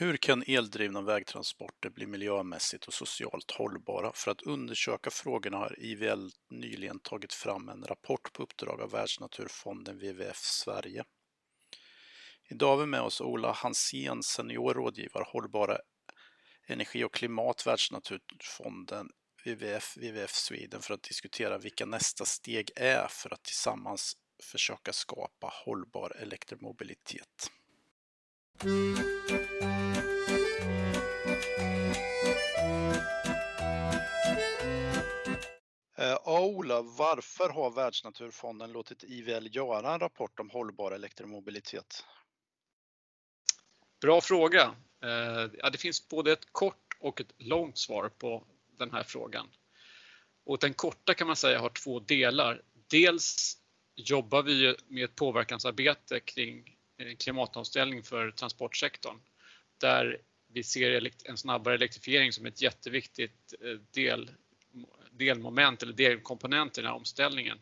Hur kan eldrivna vägtransporter bli miljömässigt och socialt hållbara? För att undersöka frågorna har IVL nyligen tagit fram en rapport på uppdrag av Världsnaturfonden WWF Sverige. Idag har vi med oss Ola Hansén, senior rådgivare hållbara energi och klimat Världsnaturfonden WWF, WWF Sweden för att diskutera vilka nästa steg är för att tillsammans försöka skapa hållbar elektromobilitet. Ja, Ola, varför har Världsnaturfonden låtit IVL göra en rapport om hållbar elektromobilitet? Bra fråga. Eh, ja, det finns både ett kort och ett långt svar på den här frågan. Och den korta kan man säga har två delar. Dels jobbar vi med ett påverkansarbete kring eh, klimatomställning för transportsektorn där vi ser en snabbare elektrifiering som ett jätteviktigt del, delmoment eller delkomponenter i den här omställningen.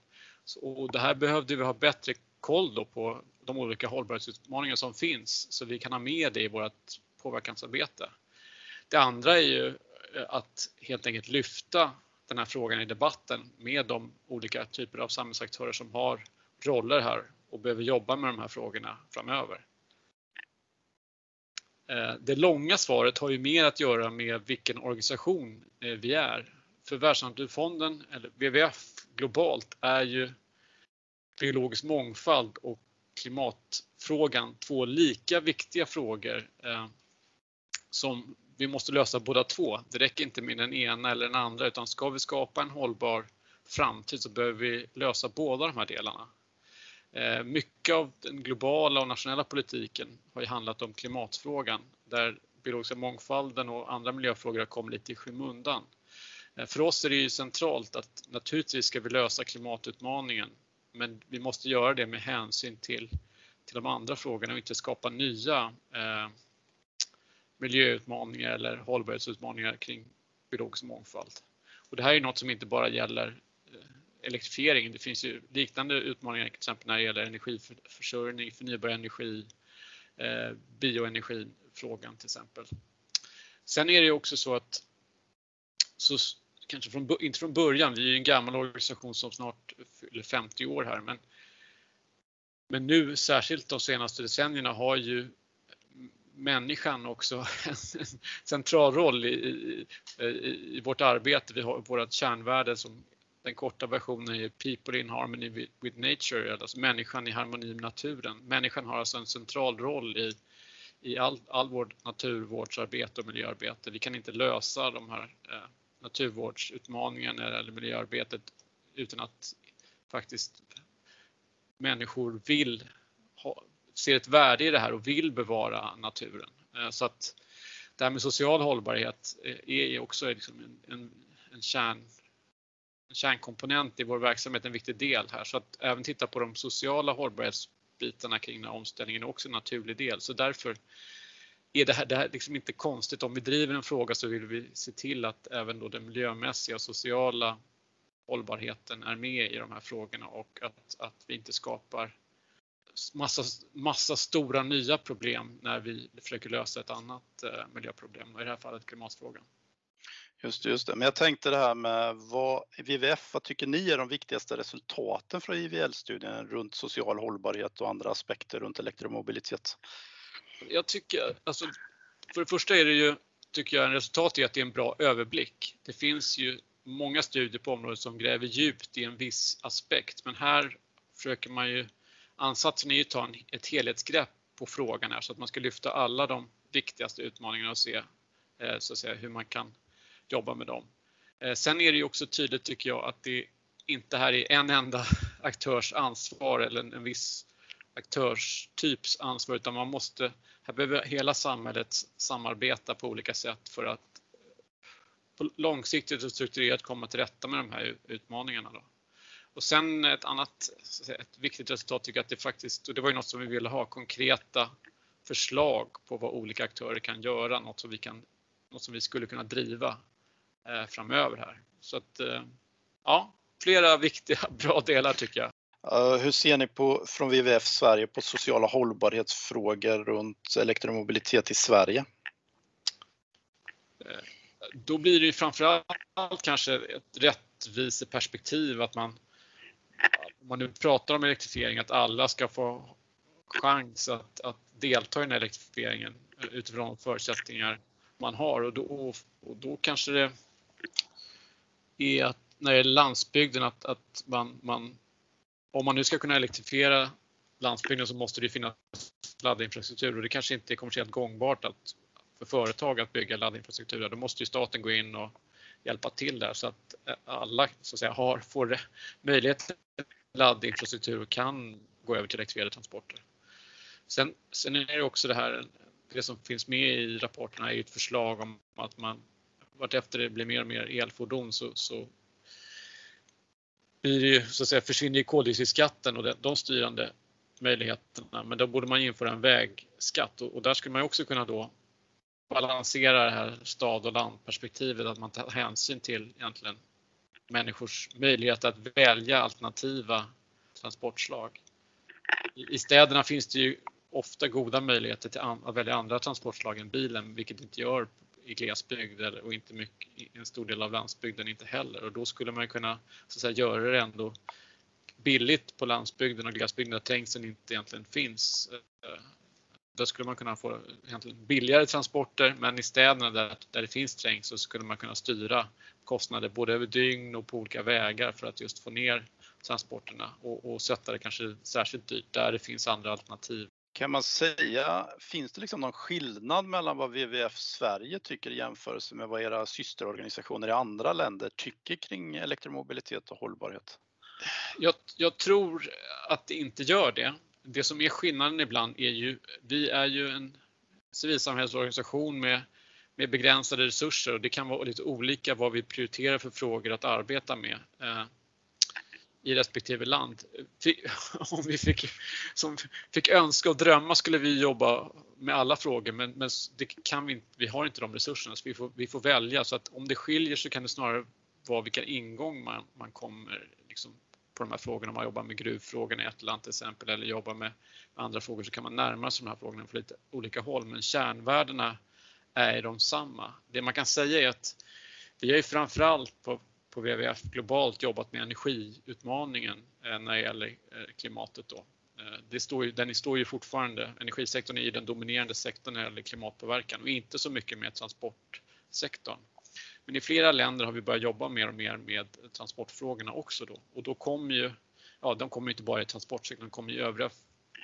och det här behövde vi ha bättre koll på de olika hållbarhetsutmaningar som finns så vi kan ha med det i vårt påverkansarbete. Det andra är ju eh, att helt enkelt lyfta den här frågan i debatten med de olika typer av samhällsaktörer som har roller här och behöver jobba med de här frågorna framöver. Eh, det långa svaret har ju mer att göra med vilken organisation eh, vi är. För Världsnaturfonden, eller WWF globalt, är ju biologisk mångfald och klimatfrågan två lika viktiga frågor eh, som vi måste lösa båda två. Det räcker inte med den ena eller den andra utan ska vi skapa en hållbar framtid så behöver vi lösa båda de här delarna. Eh, mycket av den globala och nationella politiken har ju handlat om klimatfrågan där biologiska mångfalden och andra miljöfrågor har kommit lite i skymundan. Eh, för oss är det ju centralt att naturligtvis ska vi lösa klimatutmaningen men vi måste göra det med hänsyn till, till de andra frågorna och inte skapa nya eh, miljöutmaningar eller hållbarhetsutmaningar kring biologisk mångfald. Och det här är något som inte bara gäller eh, elektrifieringen. Det finns ju liknande utmaningar till exempel när det gäller energiförsörjning, förnybar energi, eh, bioenergifrågan till exempel. Sen är det också så att, så, kanske från, inte från början, vi är ju en gammal organisation som snart fyller 50 år här, men, men nu särskilt de senaste decennierna har ju människan också en central roll i, i, i, vårt arbete. Vi har vårt kärnvärde som den korta versionen är People in harmony with nature, alltså människan i harmoni med naturen. Människan har alltså en central roll i, i all, all vårt naturvårdsarbete och miljöarbete. Vi kan inte lösa de här eh, naturvårdsutmaningen eller miljöarbetet utan att faktiskt människor vill ha, ser ett värde i det här och vill bevara naturen. Eh, så att det här med social hållbarhet eh, är också liksom en, en, en kärn en kärnkomponent i vår verksamhet, en viktig del här. Så att även titta på de sociala hållbarhetsbitarna kring den här omställningen är också en naturlig del. Så därför är det här, det här liksom inte konstigt. Om vi driver en fråga så vill vi se till att även då den miljömässiga och sociala hållbarheten är med i de här frågorna och att, att vi inte skapar massa, massa stora nya problem när vi försöker lösa ett annat eh, miljöproblem, i det här fallet klimatfrågan. Just det, just det. Men jag tänkte det här med vad, WWF, vad tycker ni är de viktigaste resultaten från IVL-studien runt social hållbarhet och andra aspekter runt elektromobilitet? Jag tycker, alltså, för det första är det ju, tycker jag, en resultat i att det är en bra överblick. Det finns ju många studier på området som gräver djupt i en viss aspekt, men här försöker man ju, ansatsen är ju att ta en, ett helhetsgrepp på frågan här så att man ska lyfta alla de viktigaste utmaningarna och se eh, så att säga, hur man kan jobba med dem. Eh, sen är det ju också tydligt tycker jag att det inte här är en enda aktörs ansvar eller en viss aktörstyps ansvar utan man måste, här behöver hela samhället samarbeta på olika sätt för att på långsiktigt och strukturerat komma till rätta med de här utmaningarna. Då. Och sen ett annat ett viktigt resultat tycker jag att det faktiskt, och det var ju något som vi ville ha, konkreta förslag på vad olika aktörer kan göra, något som vi, kan, något som vi skulle kunna driva Eh, framöver här. Så att eh, ja, flera viktiga bra delar tycker jag hur ser ni på, från WWF Sverige på sociala hållbarhetsfrågor runt elektromobilitet i Sverige? Eh, då blir det ju framförallt kanske ett rättviseperspektiv att man, om man nu pratar om elektrifiering, att alla ska få chans att, att delta i den här elektrifieringen utifrån de förutsättningar man har och då, och då kanske det är att när det gäller landsbygden att, att man, man, om man nu ska kunna elektrifiera landsbygden så måste det finnas laddinfrastruktur och det kanske inte är kommersiellt gångbart att, för företag att bygga laddinfrastruktur. Då måste ju staten gå in och hjälpa till där så att eh, alla så att säga, har, får möjlighet till laddinfrastruktur och kan gå över till elektrifierade transporter. Sen, sen är det också det här, det som finns med i rapporterna är ett förslag om att man vartefter det blir mer och mer elfordon så, så blir det ju, så att säga, försvinner ju koldioxidskatten och de, styrande möjligheterna. Men då borde man införa en vägskatt och, och där skulle man också kunna då balansera det här stad och landperspektivet, att man tar hänsyn till egentligen människors möjlighet att välja alternativa transportslag. I städerna finns det ju ofta goda möjligheter till att välja andra transportslag än bilen, vilket inte gör i glesbygd och inte mycket, i en stor del av landsbygden inte heller. Och då skulle man kunna så att säga, göra det ändå billigt på landsbygden och glesbygden där trängseln inte egentligen finns. Där skulle man kunna få egentligen billigare transporter men i städerna där, där det finns trängsel så skulle man kunna styra kostnader både över dygn och på olika vägar för att just få ner transporterna och, och sätta det kanske särskilt dyrt där det finns andra alternativ. Kan man säga, finns det liksom någon skillnad mellan vad WWF Sverige tycker i jämförelse med vad era systerorganisationer i andra länder tycker kring elektromobilitet och hållbarhet? Jag, jag, tror att det inte gör det. Det som är skillnaden ibland är ju, vi är ju en civilsamhällsorganisation med, med begränsade resurser och det kan vara lite olika vad vi prioriterar för frågor att arbeta med. Eh, i respektive land. Om vi fick, som fick önska och drömma skulle vi jobba med alla frågor men, men det kan vi, vi har inte de resurserna så vi får, vi får välja så att om det skiljer så kan det snarare vara vilken ingång man, man kommer liksom, på de här frågorna. Om man jobbar med gruvfrågorna i ett land till exempel eller jobbar med andra frågor så kan man närma sig de här frågorna från lite olika håll men kärnvärdena är de samma. Det man kan säga är att vi har ju framförallt på på WWF globalt jobbat med energiutmaningen eh, när det gäller eh, klimatet. Då. Eh, det står ju, den står ju fortfarande, energisektorn är ju den dominerande sektorn när det gäller klimatpåverkan och inte så mycket med transportsektorn. Men i flera länder har vi börjat jobba mer och mer med transportfrågorna också då och då kommer ju, ja de kommer inte bara i transportsektorn, de kommer i övriga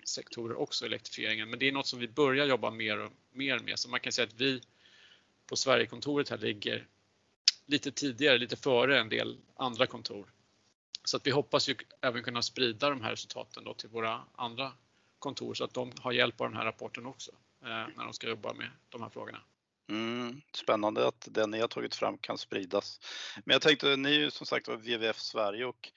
sektorer också, elektrifieringen. Men det är något som vi börjar jobba mer och mer med. Så man kan säga att vi på Sverigekontoret här ligger lite tidigare, lite före en del andra kontor. Så att vi hoppas ju även kunna sprida de här resultaten då till våra andra kontor så att de har hjälp av den här rapporten också eh, när de ska jobba med de här frågorna. Mm, spännande att det ni har tagit fram kan spridas. Men jag tänkte, ni är ju som sagt WWF Sverige och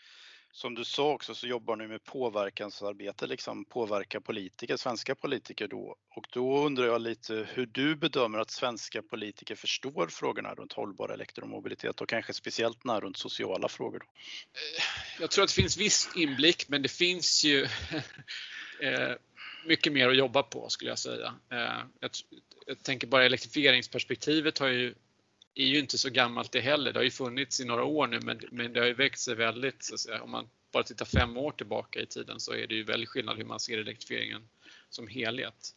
som du sa också så jobbar ni med påverkansarbete, liksom påverka politiker, svenska politiker då. Och då undrar jag lite hur du bedömer att svenska politiker förstår frågorna runt hållbar elektromobilitet och kanske speciellt när runt sociala frågor. Då. Eh, jag tror att det finns viss inblick men det finns ju eh, mycket mer att jobba på skulle jag säga. Eh, jag tänker bara elektrifieringsperspektivet har ju är ju inte så gammalt det heller. Det har ju funnits i några år nu men, men det har ju växt sig väldigt, så att säga. om man bara tittar fem år tillbaka i tiden så är det ju väldigt skillnad hur man ser elektrifieringen som helhet.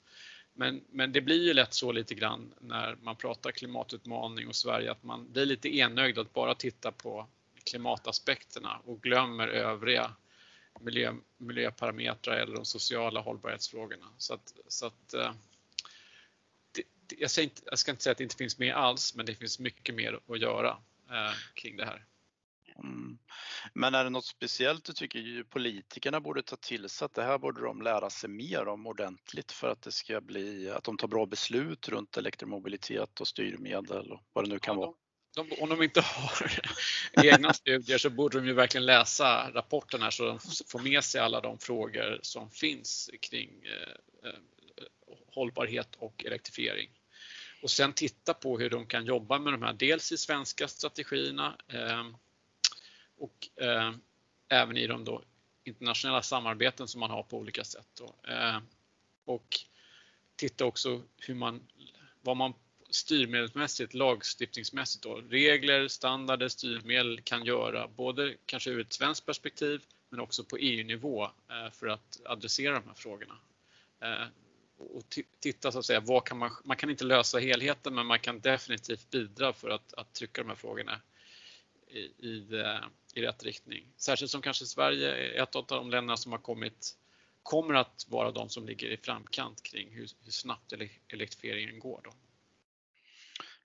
Men, men det blir ju lätt så lite grann när man pratar klimatutmaning och Sverige att man blir lite enögd att bara titta på klimataspekterna och glömmer övriga miljö, miljöparametrar eller de sociala hållbarhetsfrågorna. Så att, så att eh, jag, inte, jag, ska inte säga att det inte finns med alls, men det finns mycket mer att göra eh, kring det här. Mm. Men är det något speciellt du tycker politikerna borde ta till sig att det här borde de lära sig mer om ordentligt för att det ska bli att de tar bra beslut runt elektromobilitet och styrmedel och vad det nu kan ja, vara? De, de, om de inte har egna studier så borde de ju verkligen läsa rapporten här så de får med sig alla de frågor som finns kring eh, eh hållbarhet och elektrifiering och sen titta på hur de kan jobba med de här, dels i svenska strategierna eh, och eh, även i de då internationella samarbeten som man har på olika sätt. Då. Eh, och titta också hur man, vad man styrmedelsmässigt, lagstiftningsmässigt då, regler, standarder, styrmedel kan göra både kanske ur ett svenskt perspektiv men också på EU-nivå eh, för att adressera de här frågorna. Eh, och titta så att säga, vad kan man, man kan inte lösa helheten men man kan definitivt bidra för att, att trycka de här frågorna i, i, eh, i rätt riktning. Särskilt som kanske Sverige är ett av de länderna som har kommit kommer att vara de som ligger i framkant kring hur, hur snabbt elektrifieringen går. Då.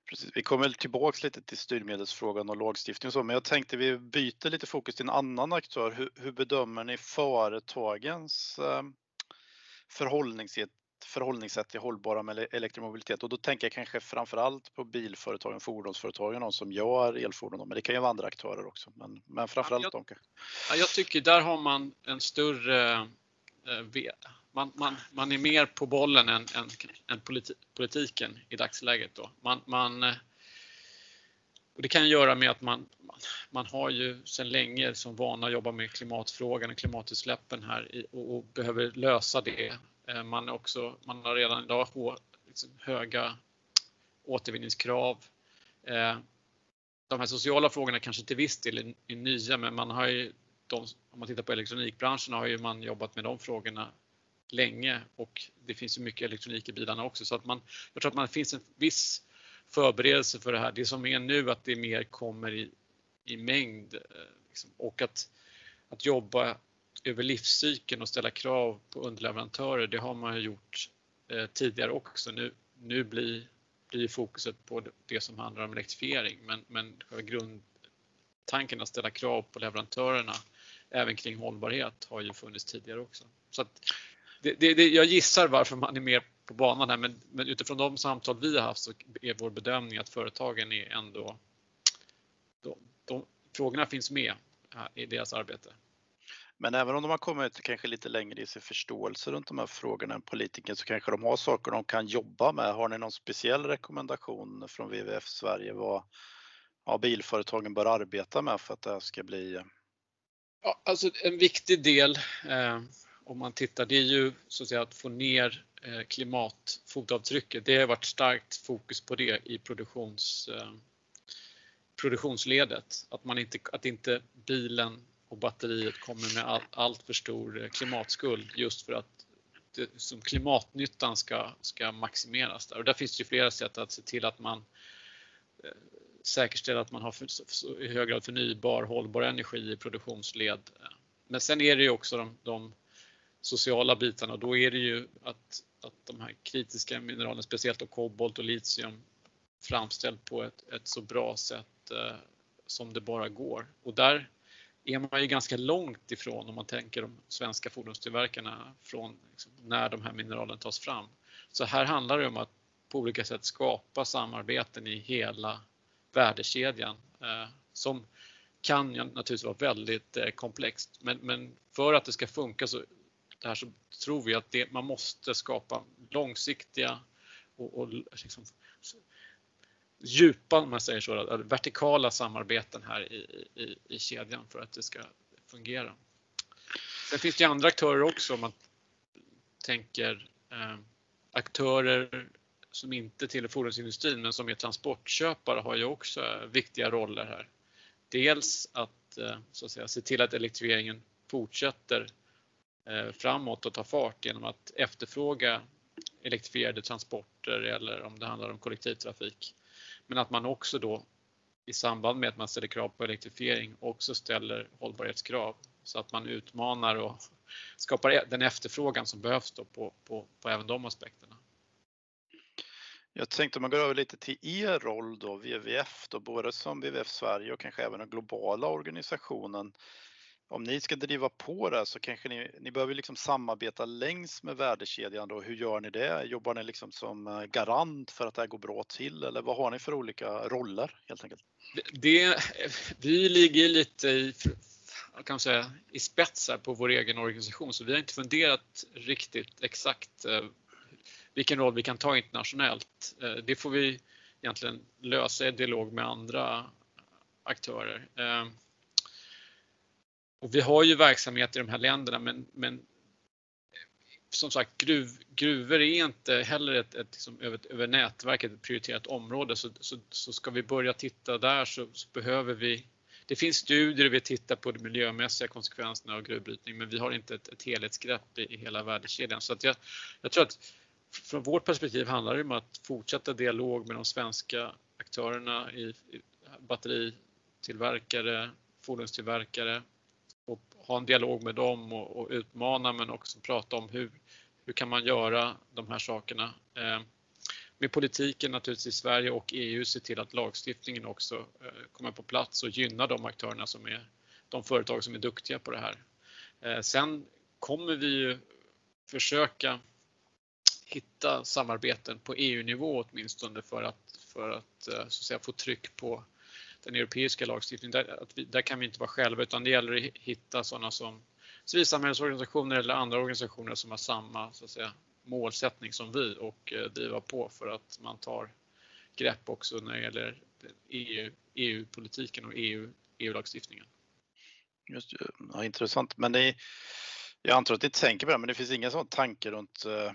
Precis. Vi kommer tillbaks lite till styrmedelsfrågan och lagstiftning och så, men jag tänkte vi byter lite fokus till en annan aktör. Hur, hur bedömer ni företagens eh, förhållningssätt, förhållningssätt till hållbara med elektromobilitet? Och då tänker jag kanske framförallt på bilföretagen, fordonsföretagen, de som gör elfordon, men det kan ju vara andra aktörer också. Men, men framförallt ja, jag, de kanske. Ja, jag tycker där har man en större eh, man, man, man är mer på bollen än, än, än politi politiken i dagsläget. Då. Man, man, eh, och det kan göra med att man, man har ju sedan länge som vana att jobba med klimatfrågan och klimatutsläppen här och, och, behöver lösa det. Eh, man, är också, man har redan idag liksom, höga återvinningskrav. Eh, de här sociala frågorna kanske till viss del är, är nya men man har ju de, om man tittar på elektronikbranschen har ju man jobbat med de frågorna länge och det finns ju mycket elektronik i bilarna också så att man, jag tror att man finns en viss förberedelse för det här. Det som är nu att det mer kommer i, i mängd eh, liksom, och att, att jobba över livscykeln och ställa krav på underleverantörer, det har man ju gjort eh, tidigare också. Nu, nu blir, blir fokuset på det som handlar om elektrifiering men, men grundtanken att ställa krav på leverantörerna även kring hållbarhet har ju funnits tidigare också. Så att, det, det, jag gissar varför man är mer på banan här men, men, utifrån de samtal vi har haft så är vår bedömning att företagen är ändå... De, de, frågorna finns med i deras arbete. Men även om de har kommit kanske lite längre i sin förståelse runt de här frågorna än politiken så kanske de har saker de kan jobba med. Har ni någon speciell rekommendation från WWF Sverige vad ja, bilföretagen bör arbeta med för att det här ska bli? Eh? Ja, alltså en viktig del eh, om man tittar, det är ju så att, säga, att få ner eh, klimatfotavtrycket. Det har varit starkt fokus på det i produktions, eh, produktionsledet. Att, man inte, att inte bilen och batteriet kommer med all, allt för stor eh, klimatskuld just för att det, som klimatnyttan ska, ska maximeras. Där. Och där finns det flera sätt att se till att man eh, säkerställer att man har för, för, i hög grad förnybar hållbar energi i produktionsled. Men sen är det ju också de, de sociala bitarna. Då är det ju att, att de här kritiska mineralen, speciellt då kobolt och litium, framställs på ett, ett så bra sätt eh, som det bara går. Och där är man ju ganska långt ifrån om man tänker de svenska fordonstillverkarna från liksom, när de här mineralen tas fram. Så här handlar det om att på olika sätt skapa samarbeten i hela värdekedjan eh, som kan naturligtvis vara väldigt eh, komplext. Men, men, för att det ska funka så det här så tror vi att det, man måste skapa långsiktiga och, och liksom, djupa, om man säger så, vertikala samarbeten här i, i, i kedjan för att det ska fungera. Sen finns det andra aktörer också om man tänker eh, aktörer som inte tillhör fordonsindustrin men som är transportköpare har ju också eh, viktiga roller här. Dels att, eh, så att säga, se till att elektrifieringen fortsätter Eh, framåt och tar fart genom att efterfråga elektrifierade transporter eller om det handlar om kollektivtrafik. Men att man också då i samband med att man ställer krav på elektrifiering också ställer hållbarhetskrav så att man utmanar och skapar den efterfrågan som behövs då på, på, på även de aspekterna. Jag tänkte om man går över lite till er roll då, WWF, då, både som WWF Sverige och kanske även den globala organisationen om ni ska driva på det så kanske ni, ni behöver liksom samarbeta längs med värdekedjan då. Hur gör ni det? Jobbar ni liksom som eh, garant för att det här går bra till eller vad har ni för olika roller helt enkelt? Det, vi ligger lite i, kan säga, i spetsar på vår egen organisation så vi har inte funderat riktigt exakt eh, vilken roll vi kan ta internationellt. Eh, det får vi egentligen lösa i dialog med andra aktörer. Och vi har ju verksamhet i de här länderna men, men som sagt, gruv, gruvor är inte heller ett, ett, liksom, över, över nätverket ett prioriterat område. Så, så, så ska vi börja titta där så, så, behöver vi det finns studier vi tittar på de miljömässiga konsekvenserna av gruvbrytning men vi har inte ett, ett helhetsgrepp i, i hela värdekedjan. Så att jag, jag tror att från vårt perspektiv handlar det om att fortsätta dialog med de svenska aktörerna i, i batteritillverkare, fordonstillverkare ha en dialog med dem och, och, utmana men också prata om hur, hur kan man göra de här sakerna. Eh, med politiken naturligtvis i Sverige och EU se till att lagstiftningen också eh, kommer på plats och gynnar de aktörerna som är de företag som är duktiga på det här. Eh, sen kommer vi ju försöka hitta samarbeten på EU-nivå åtminstone för att, för att, eh, så att säga, få tryck på den europeiska lagstiftningen. Där, att vi, där kan vi inte vara själva utan det gäller att hitta sådana som civilsamhällesorganisationer eller andra organisationer som har samma så att säga, målsättning som vi och eh, driva på för att man tar grepp också när det gäller EU, EU-politiken och EU, EU-lagstiftningen. Just ja, Intressant, men det, jag antar att ni tänker på det, men det finns inga sådana tankar runt eh,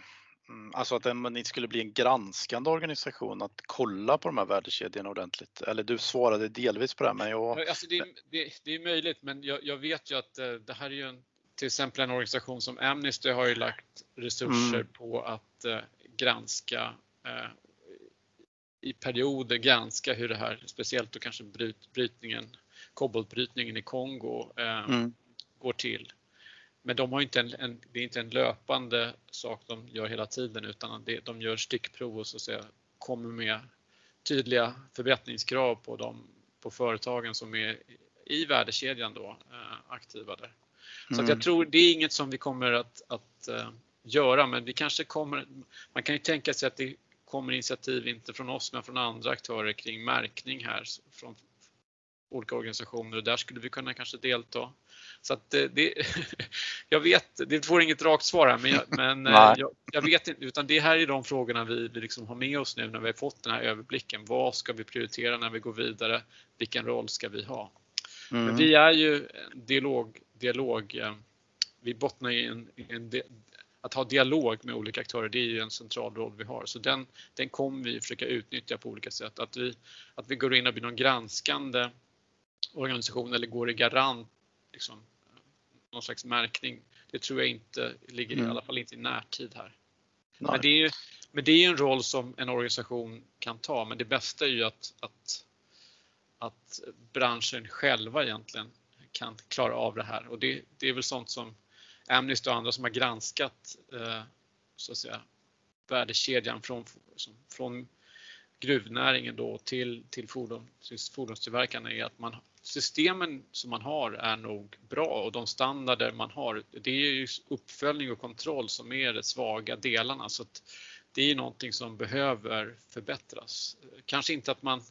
mm, Alltså att ni skulle bli en granskande organisation att kolla på de här värdekedjorna ordentligt? Eller du svarade delvis på det, men jag... Alltså det, det, det är möjligt, men jag, jag, vet ju att eh, det här är ju en till exempel en organisation som Amnesty har ju lagt resurser mm. på att eh, granska eh, i perioder granska hur det här, speciellt då kanske bryt, brytningen, koboltbrytningen i Kongo eh, mm. går till. Men de har inte en, en, det är inte en löpande sak de gör hela tiden utan det, de gör stickprov och så att säga, kommer med tydliga förbättringskrav på, de, på företagen som är i värdekedjan då, eh, aktiva där. Så mm. jag tror det är inget som vi kommer att, att uh, göra, men vi kanske kommer. Man kan ju tänka sig att det kommer initiativ, inte från oss, men från andra aktörer kring märkning här från olika organisationer och där skulle vi kunna kanske delta. Så att det, det jag vet, det får inget rakt svar här, men, jag, men eh, jag, jag, vet inte, utan det här är de frågorna vi, vi liksom har med oss nu när vi har fått den här överblicken. Vad ska vi prioritera när vi går vidare? Vilken roll ska vi ha? Mm. Men vi är ju dialog, dialog eh, vi bottnar i en, en, att ha dialog med olika aktörer, det är ju en central roll vi har. Så den, den kommer vi försöka utnyttja på olika sätt. Att vi, att vi går in och blir någon granskande organisation eller går i garant, liksom, någon slags märkning, det tror jag inte ligger mm. i alla fall inte i närtid här. Men det, är ju, men det är en roll som en organisation kan ta, men det bästa är ju att, att att branschen själva egentligen kan klara av det här och det, det är väl sånt som Amnesty och andra som har granskat eh, så att säga, värdekedjan från, från gruvnäringen då till, till, fordon, till fordonstillverkarna är att man, systemen som man har är nog bra och de standarder man har, det är ju uppföljning och kontroll som är de svaga delarna så att det är någonting som behöver förbättras. Kanske inte att man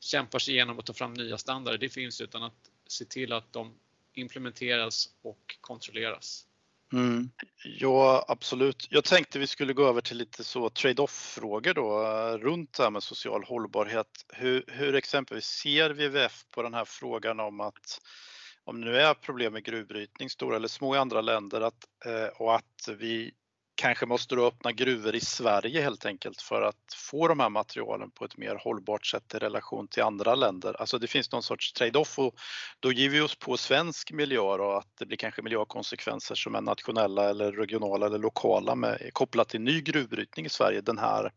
kämpar sig igenom att ta fram nya standarder, det finns utan att se till att de implementeras och kontrolleras. Mm. Ja, absolut. Jag tänkte vi skulle gå över till lite så trade-off-frågor då eh, runt det här med social hållbarhet. Hur, hur exempelvis ser WWF på den här frågan om att om det nu är problem med gruvbrytning, stora eller små i andra länder, att, eh, och att vi kanske måste du öppna gruvor i Sverige helt enkelt för att få de här materialen på ett mer hållbart sätt i relation till andra länder. Alltså det finns någon sorts trade-off och då ger vi oss på svensk miljö och att det blir kanske miljökonsekvenser som är nationella eller regionala eller lokala med, kopplat till ny gruvbrytning i Sverige. Den här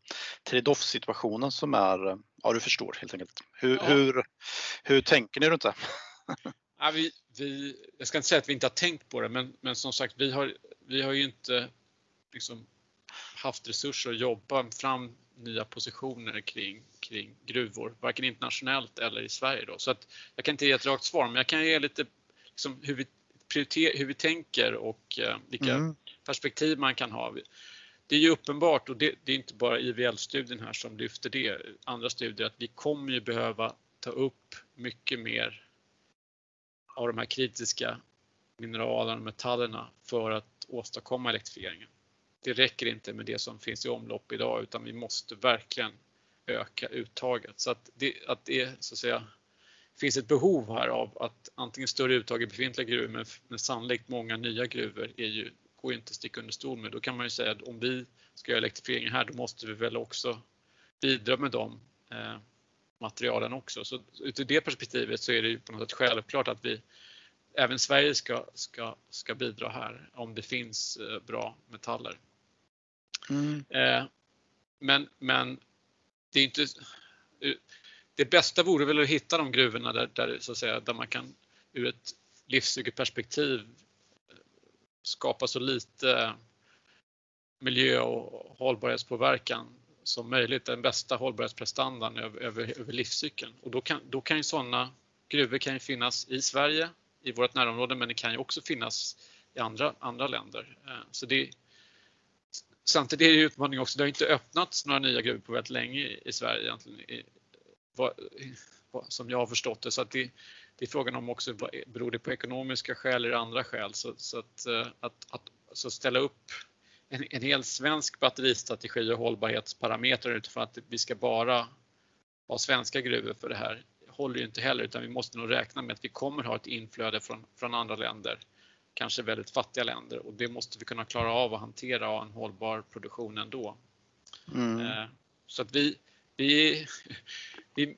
trade-off situationen som är, ja du förstår helt enkelt. Hur, ja. hur, hur tänker ni runt det? Ja, vi, vi, jag ska inte säga att vi inte har tänkt på det men, men som sagt vi har, vi har ju inte liksom haft resurser att jobba fram nya positioner kring, kring gruvor, varken internationellt eller i Sverige. Då. Så att jag kan inte ge ett rakt svar, men jag kan ge lite liksom, hur, vi prioriter, hur vi tänker och eh, vilka mm. perspektiv man kan ha. Det är ju uppenbart, och det, det är inte bara IVL-studien här som lyfter det, andra studier, att vi kommer ju behöva ta upp mycket mer av de här kritiska mineralerna och metallerna för att åstadkomma elektrifieringen det räcker inte med det som finns i omlopp idag utan vi måste verkligen öka uttaget. Så att det, att det så att säga, finns ett behov här av att antingen större uttag i befintliga gruvor men, men sannolikt många nya gruvor är ju går ju inte att sticka under stol med. Då kan man ju säga att om vi ska göra elektrifieringen här, då måste vi väl också bidra med de eh, materialen också. Så utifrån det perspektivet så är det ju på något sätt självklart att vi även Sverige ska, ska, ska bidra här om det finns eh, bra metaller. Mm. Eh, men, men det är inte eh, det bästa vore väl att hitta de gruvorna där, där, så att säga, där man kan ur ett livscykelperspektiv skapa så lite miljö och hållbarhetspåverkan som möjligt, den bästa hållbarhetsprestandan över, över, över livscykeln. Och då kan, då kan ju sådana gruvor kan ju finnas i Sverige, i vårt närområde, men det kan ju också finnas i andra, andra länder. Eh, så det, samtidigt är det en utmaning också, det har inte öppnats några nya gruvor på väldigt länge i, Sverige egentligen, som jag har förstått det. Så att det, det är frågan om också, beror det på ekonomiska skäl eller andra skäl? Så, så att, eh, att, att så ställa upp en, en hel svensk batteristrategi och hållbarhetsparametrar utifrån att vi ska bara ha svenska gruvor för det här håller ju inte heller utan vi måste nog räkna med att vi kommer ha ett inflöde från, från andra länder, kanske väldigt fattiga länder och det måste vi kunna klara av att hantera och ha en hållbar produktion ändå. Mm. Eh, så att vi, vi, vi,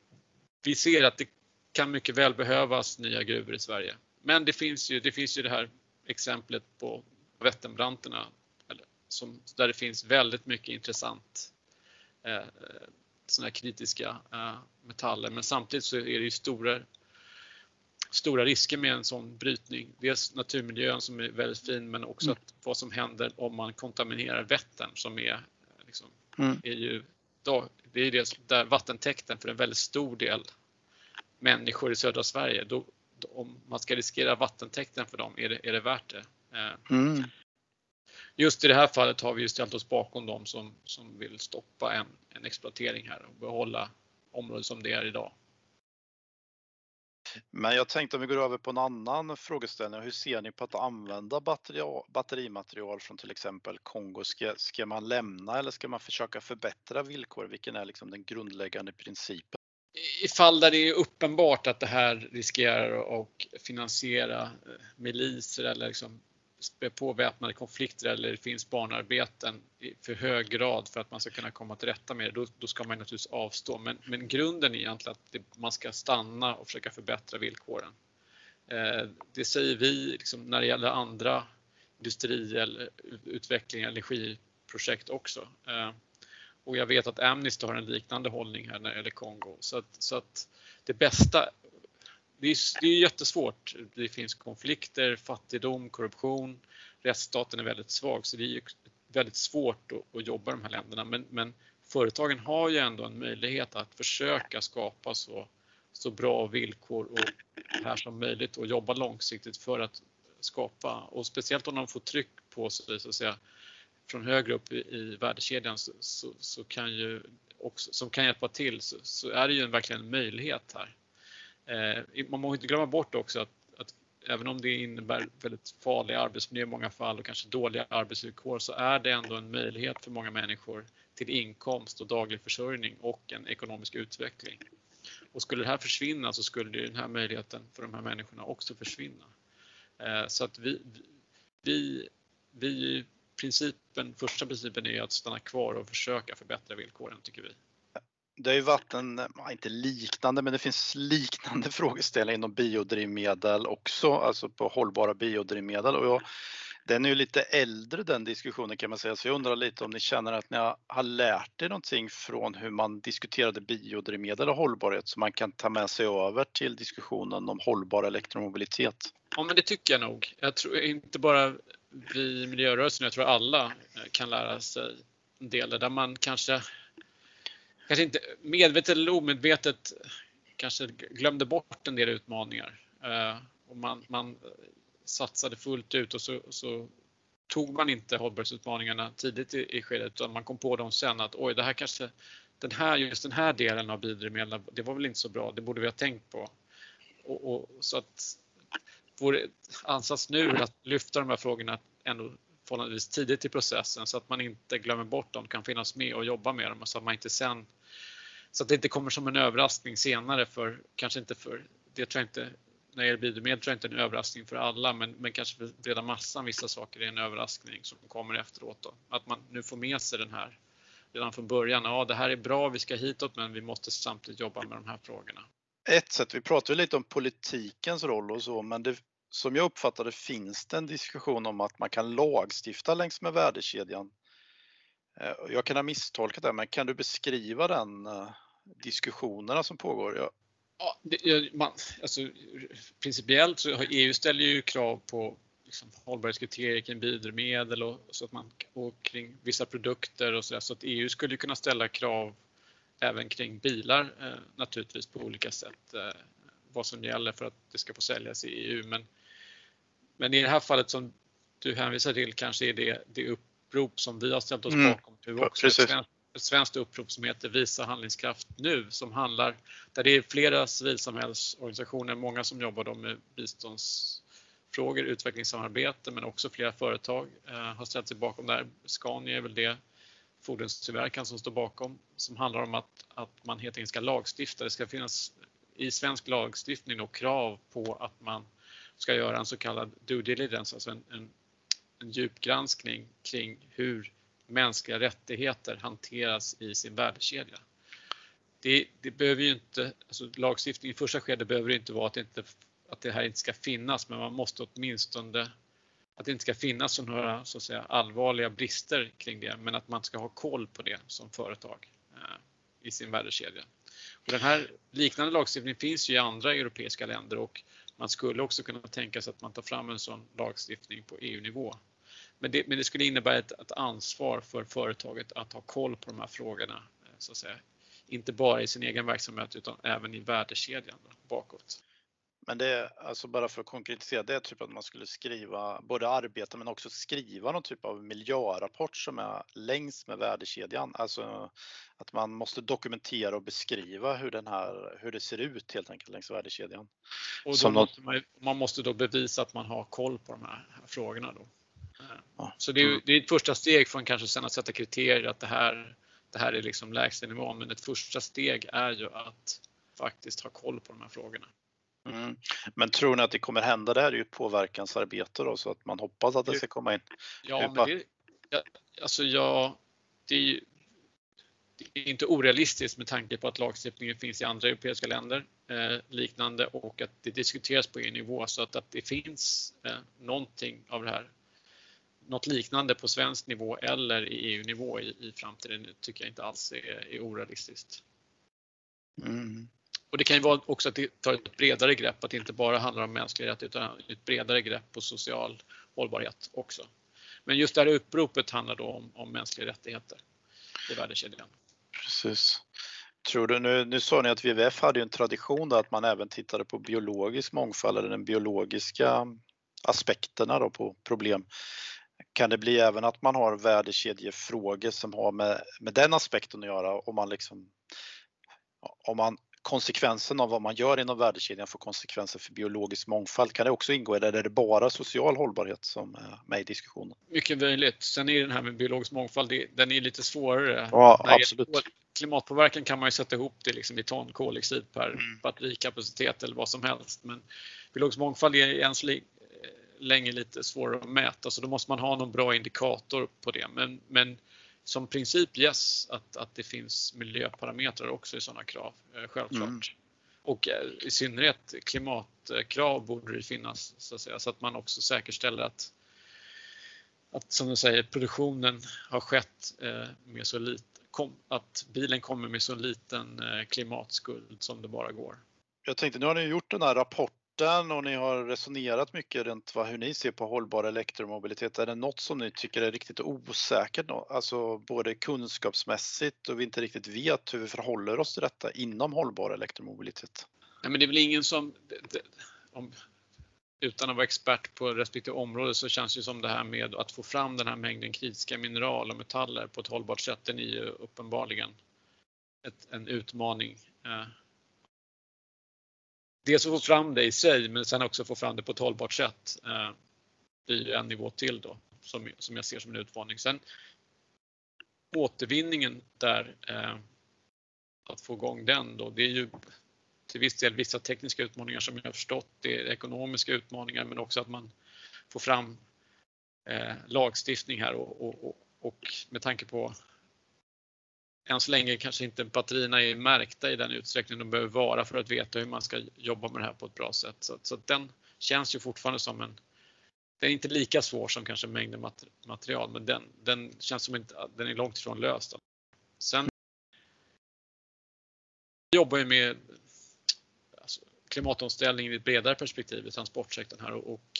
vi ser att det kan mycket väl behövas nya gruvor i Sverige. Men det finns ju det, finns ju det här exemplet på Vätternbranterna som, där det finns väldigt mycket intressant eh, sådana här kritiska eh, metaller. Men samtidigt så är det ju stora, stora risker med en sån brytning. Dels naturmiljön som är väldigt fin men också mm. att vad som händer om man kontaminerar Vättern som är, liksom, mm. är ju då, det är det där vattentäkten för en väldigt stor del människor i södra Sverige. Då, då, om man ska riskera vattentäkten för dem, är det, är det värt det? Eh, mm just i det här fallet har vi ställt oss bakom dem som, som vill stoppa en, en exploatering här och behålla området som det är idag. Men jag tänkte om vi går över på en annan frågeställning. Hur ser ni på att använda batteri, batterimaterial från till exempel Kongo? Ska, ska man lämna eller ska man försöka förbättra villkor? Vilken är liksom den grundläggande principen? I fall där det är uppenbart att det här riskerar att finansiera eh, miliser eller liksom spä på väpnade konflikter eller det finns barnarbeten i för hög grad för att man ska kunna komma till rätta med det, då, då ska man naturligtvis avstå. Men, men grunden är egentligen att det, man ska stanna och försöka förbättra villkoren. Eh, det säger vi liksom, när det gäller andra industri eller utveckling, energiprojekt också. Eh, och jag vet att Amnesty har en liknande hållning här när det gäller Kongo. Så att, så att det bästa det är, det är jättesvårt. Det finns konflikter, fattigdom, korruption. Rättsstaten är väldigt svag så det är väldigt svårt att, att jobba i de här länderna. Men, men, företagen har ju ändå en möjlighet att försöka skapa så, så bra villkor och här som möjligt och jobba långsiktigt för att skapa och speciellt om de får tryck på sig så att säga från högre upp i, i värdekedjan så, så, så, kan ju också, som kan hjälpa till så, så är det ju verkligen en möjlighet här. Eh, man må inte glömma bort också att, att även om det innebär väldigt farlig arbetsmiljö i många fall och kanske dåliga arbetsvillkor så är det ändå en möjlighet för många människor till inkomst och daglig försörjning och en ekonomisk utveckling. Och skulle det här försvinna så skulle den här möjligheten för de här människorna också försvinna. Eh, så att vi, vi, vi principen, första principen är att stanna kvar och försöka förbättra villkoren tycker vi det har ju varit en, inte liknande, men det finns liknande frågeställningar inom biodrivmedel också, alltså på hållbara biodrivmedel. Och jag, den är ju lite äldre den diskussionen kan man säga, så jag undrar lite om ni känner att ni har lärt er någonting från hur man diskuterade biodrivmedel och hållbarhet som man kan ta med sig över till diskussionen om hållbar elektromobilitet? Ja, men det tycker jag nog. Jag tror inte bara vi i miljörörelsen, jag tror alla kan lära sig en del där man kanske kanske inte medvetet eller omedvetet kanske glömde bort en del utmaningar. Eh, och man, man satsade fullt ut och så, så tog man inte hållbarhetsutmaningarna tidigt i, i skedet utan man kom på dem sen att oj, det här kanske, den här, just den här delen av biodrivmedlen, det var väl inte så bra, det borde vi ha tänkt på. Och, och, så att vår ansats nu är att lyfta de här frågorna ändå förhållandevis tidigt i processen så att man inte glömmer bort dem, kan finnas med och jobba med dem så att man inte sen så att det inte kommer som en överraskning senare för, kanske inte för, det tror jag inte när det gäller biodrivmedel tror jag inte är en överraskning för alla, men, men kanske för breda massan vissa saker är en överraskning som kommer efteråt. Då. Att man nu får med sig den här redan från början. Ja, det här är bra, vi ska hitåt, men vi måste samtidigt jobba med de här frågorna. Ett sätt, vi pratar lite om politikens roll och så, men det, som jag uppfattar det finns det en diskussion om att man kan lagstifta längs med värdekedjan. Eh, jag kan ha misstolkat det, men kan du beskriva den eh, diskussionerna som pågår? Jag... Ja, det, man, alltså, principiellt så har EU ställer ju krav på liksom, hållbarhetskriterier kring biodrivmedel och, så att man, och kring vissa produkter och så, där, så att EU skulle kunna ställa krav även kring bilar eh, naturligtvis på olika sätt eh, vad som gäller för att det ska få säljas i EU. Men, men i det här fallet som du hänvisar till kanske är det, det upprop som vi har ställt oss mm. bakom nu också. Ett svenskt, ett svenskt upprop som heter Visa handlingskraft nu som handlar där det är flera civilsamhällsorganisationer, många som jobbar då med biståndsfrågor, utvecklingssamarbete men också flera företag eh, har ställt sig bakom det här. Scania är väl det fordonstillverkaren som står bakom som handlar om att, att man helt enkelt ska lagstifta. Det ska finnas i svensk lagstiftning och krav på att man ska göra en så kallad due diligence, alltså en, en, en djupgranskning kring hur mänskliga rättigheter hanteras i sin värdekedja. Det, det behöver ju inte, alltså lagstiftning i första skedet behöver inte vara att det, inte, att det här inte ska finnas, men man måste åtminstone att det inte ska finnas några så att säga, allvarliga brister kring det, men att man ska ha koll på det som företag eh, i sin värdekedja. Och den här liknande lagstiftningen finns ju i andra europeiska länder och man skulle också kunna tänka sig att man tar fram en sån lagstiftning på EU-nivå. Men det, men det, skulle innebära ett, ett, ansvar för företaget att ha koll på de här frågorna, eh, så att säga. Inte bara i sin egen verksamhet utan även i värdekedjan bakåt. Men det är alltså bara för att konkretisera, det typ att man skulle skriva, både arbeta men också skriva någon typ av miljörapport som är längs med värdekedjan. Alltså att man måste dokumentera och beskriva hur, den här, hur det ser ut helt enkelt längs värdekedjan. Och då måste man, man, måste då bevisa att man har koll på de här, frågorna då. Ja. Så det är, det är ett första steg från kanske sen att sätta kriterier att det här, det här är liksom lägstanivån, men ett första steg är ju att faktiskt ha koll på de här frågorna. Mm. Men tror ni att det kommer hända? Det här är ju ett påverkansarbete då, så att man hoppas att det ska komma in. Ja, men det, ja, alltså jag, det är, ju, det är inte orealistiskt med tanke på att lagstiftningen finns i andra europeiska länder eh, liknande och att det diskuteras på EU-nivå så att, att det finns eh, någonting av det här något liknande på svensk nivå eller i EU-nivå i, i framtiden tycker jag inte alls är, är orealistiskt. Mm. Och det kan ju vara också att det tar ett bredare grepp, att det inte bara handlar om mänskliga rättigheter utan ett bredare grepp på social hållbarhet också. Men just det här uppropet handlar då om, om mänskliga rättigheter i värdekedjan. Precis. Tror du, nu, nu sa ni att WWF hade en tradition där att man även tittade på biologisk mångfald eller den biologiska aspekterna då på problem. Kan det bli även att man har värdekedjefrågor som har med, med den aspekten att göra om man liksom om man konsekvensen av vad man gör inom värdekedjan får konsekvenser för biologisk mångfald. Kan det också ingå eller är det bara social hållbarhet som är med i diskussionen? Mycket möjligt. Sen är den här med biologisk mångfald, den är lite svårare. Ja, absolut. Klimatpåverkan kan man ju sätta ihop det liksom i ton koldioxid per mm. batterikapacitet eller vad som helst. Men biologisk mångfald är än så länge lite svårare att mäta så då måste man ha någon bra indikator på det. Men, men som princip yes, att, att det finns miljöparametrar också i sådana krav, eh, självklart. Mm. Och eh, i synnerhet klimatkrav borde det finnas så att, säga, så att man också säkerställer att, att som du säger, produktionen har skett eh, med så lite, att bilen kommer med så liten klimatskuld som det bara går. Jag tänkte, nu har ni gjort den här rapporten rapporten och ni har resonerat mycket runt vad, hur ni ser på hållbar elektromobilitet. Är det något som ni tycker är riktigt osäkert? Alltså både kunskapsmässigt och vi inte riktigt vet hur vi förhåller oss till detta inom hållbar elektromobilitet? Nej, men det är väl ingen som, om, utan att vara expert på respektive område så känns det som det här med att få fram den här mängden kritiska mineral och metaller på ett hållbart sätt, den är ju uppenbarligen ett, en utmaning. Eh, Dels att få fram det i sig men sen också få fram det på ett hållbart sätt eh, blir en nivå till då som, som jag ser som en utmaning. Sen återvinningen där, eh, att få igång den då, det är ju till viss del vissa tekniska utmaningar som jag har förstått. Det är ekonomiska utmaningar men också att man får fram eh, lagstiftning här och, och, och, och med tanke på än så länge kanske inte batterierna är märkta i den utsträckning de behöver vara för att veta hur man ska jobba med det här på ett bra sätt. Så, så den känns ju fortfarande som en den är inte lika svår som kanske mängden material, men den, den känns som inte, den är långt ifrån löst. Sen jobbar ju med alltså, klimatomställningen i ett bredare perspektiv i transportsektorn här och, och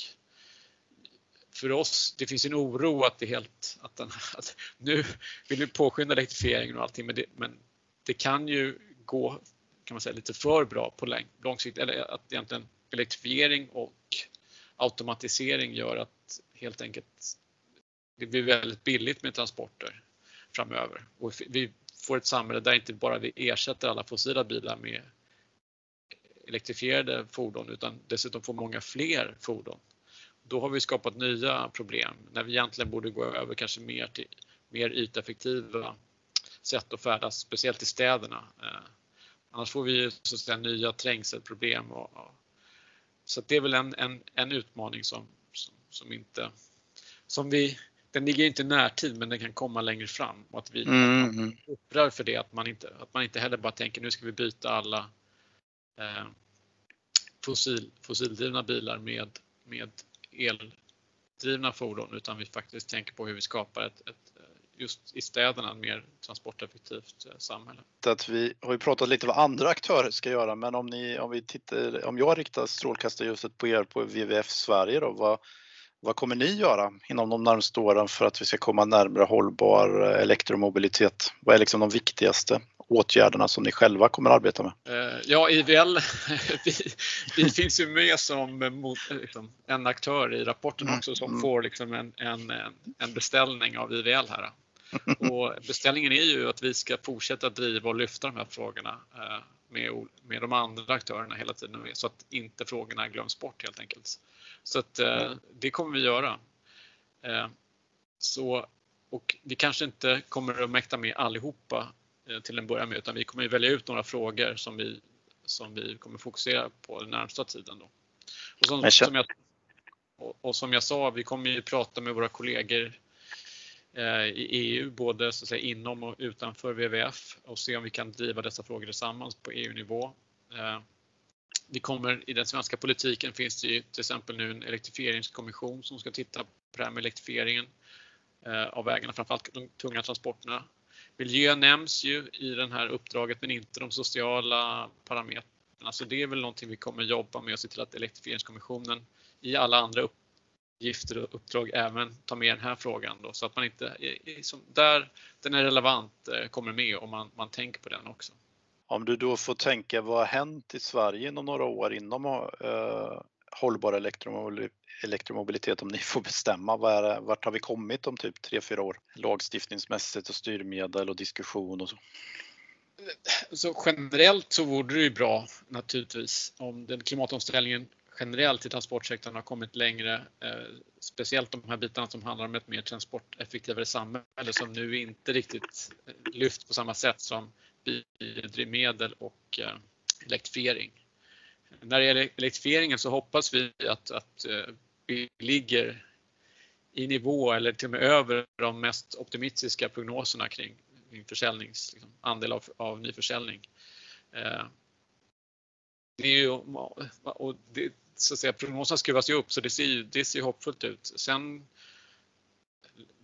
för oss, det finns en oro att det helt, att, den, att nu vill vi påskynda elektrifieringen och allting, men det, men det kan ju gå kan man säga, lite för bra på lång sikt, eller att egentligen elektrifiering och automatisering gör att helt enkelt det blir väldigt billigt med transporter framöver och vi får ett samhälle där inte bara vi ersätter alla fossila bilar med elektrifierade fordon utan dessutom får många fler fordon. Då har vi skapat nya problem när vi egentligen borde gå över kanske mer till mer yteffektiva sätt att färdas, speciellt i städerna. Eh, annars får vi så att säga nya trängselproblem och, och så det är väl en, en, en utmaning som, som, som, inte, som vi, den ligger inte i närtid men den kan komma längre fram och att vi mm. mm. upprör för det att man, inte, att man inte heller bara tänker nu ska vi byta alla eh, fossil, fossildrivna bilar med, med eldrivna fordon utan vi faktiskt tänker på hur vi skapar ett, ett just i städerna mer transporteffektivt eh, samhälle. Att vi har ju pratat lite vad andra aktörer ska göra, men om, ni, om, vi tittar, om jag riktar strålkastarljuset på er på WWF Sverige, då, vad, vad kommer ni göra inom de närmaste åren för att vi ska komma närmare hållbar eh, elektromobilitet? Vad är liksom de viktigaste åtgärderna som ni själva kommer att arbeta med? Eh, ja, IVL, vi, vi finns ju med som mot, liksom, en aktör i rapporten mm. också som mm. får liksom en, en, en beställning av IVL här. Och beställningen är ju att vi ska fortsätta driva och lyfta de här frågorna eh, med, med de andra aktörerna hela tiden så att inte frågorna glöms bort helt enkelt. Så att eh, det kommer vi göra. Så, och vi kanske inte kommer att mäkta med allihopa till en början med utan vi kommer välja ut några frågor som vi, som vi kommer fokusera på den närmsta tiden. Då. Och, som, som jag, och, och, som jag sa, vi kommer ju prata med våra kollegor eh, i EU, både så att säga, inom och utanför WWF och se om vi kan driva dessa frågor tillsammans på EU-nivå. Eh, vi kommer, I den svenska politiken finns det ju till exempel nu en elektrifieringskommission som ska titta på det här med elektrifieringen av vägarna, framförallt de tunga transporterna. Miljö nämns ju i det här uppdraget men inte de sociala parametrarna. Så det är väl någonting vi kommer jobba med och se till att elektrifieringskommissionen i alla andra uppgifter och uppdrag även tar med den här frågan då, så att man inte, där den är relevant, eh, kommer med och man, man tänker på den också. Om du då får tänka, vad har hänt i Sverige inom några år inom eh, hållbar elektromobilitet om ni får bestämma. vart har vi kommit om typ 3-4 år? Lagstiftningsmässigt och styrmedel och diskussion och så. Så generellt så vore det ju bra naturligtvis om den klimatomställningen generellt i transportsektorn har kommit längre. Eh, speciellt de här bitarna som handlar om ett mer transporteffektivare samhälle som nu inte riktigt eh, lyfts lyft på samma sätt som biodrivmedel och eh, elektrifiering. När det gäller elektrifieringen så hoppas vi att, att eh, vi ligger i nivå eller till och med över de mest optimistiska prognoserna kring, försäljnings, liksom, andel av, av nyförsäljning. Eh, det är ju, och det, så att säga, prognoserna skruvas ju upp så det ser ju, det ser hoppfullt ut. Sen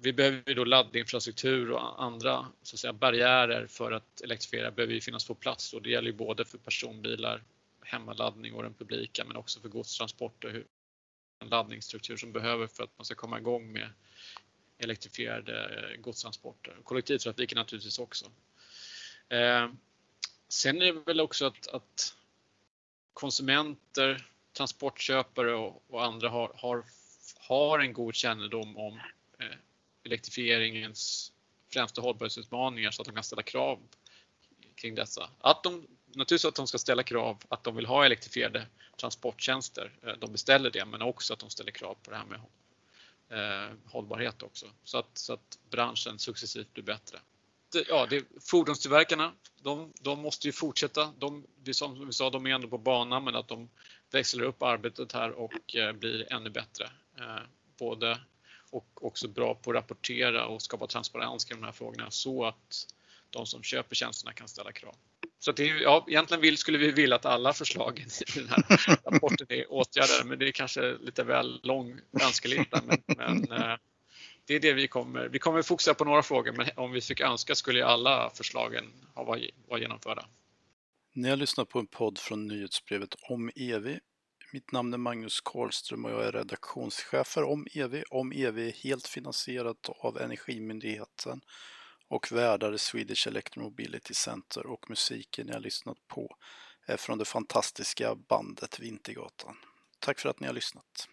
vi behöver ju då laddinfrastruktur och andra så att säga, barriärer för att elektrifiera behöver ju finnas på plats. Och det gäller ju både för personbilar, hemmaladdning och den publika men också för godstransporter en laddningsstruktur som behöver för att man ska komma igång med elektrifierade eh, godstransporter. Kollektivtrafiken naturligtvis också. Eh, sen är det väl också att, att konsumenter, transportköpare och, och andra har, har, har, en god kännedom om eh, elektrifieringens främsta hållbarhetsutmaningar så att de kan ställa krav kring dessa. Att de naturligtvis att de ska ställa krav att de vill ha elektrifierade transporttjänster. Eh, de beställer det, men också att de ställer krav på det här med eh, hållbarhet också. Så att, så att branschen successivt blir bättre. ja, det, fordonstillverkarna, de, de måste ju fortsätta. De, som vi sa, de är ändå på banan, men att de växlar upp arbetet här och eh, blir ännu bättre. Både och också bra på att rapportera och skapa transparens kring de här frågorna så att de som köper tjänsterna kan ställa krav. Så det ja, egentligen vill, skulle vi vilja att alla förslagen i den här rapporten är åtgärdade, men det är kanske lite väl lång önskelista. Men, men eh, det är det vi kommer, vi kommer fokusera på några frågor, men om vi fick önska skulle alla förslagen ha varit, vara genomförda. Ni har lyssnat på en podd från nyhetsbrevet om EV. Mitt namn är Magnus Karlström och jag är redaktionschef för Om EV. Om EV är helt finansierat av Energimyndigheten och värdar Swedish Electromobility Center och musiken jag lyssnat på är från det fantastiska bandet Vintergatan. Tack för att ni har lyssnat.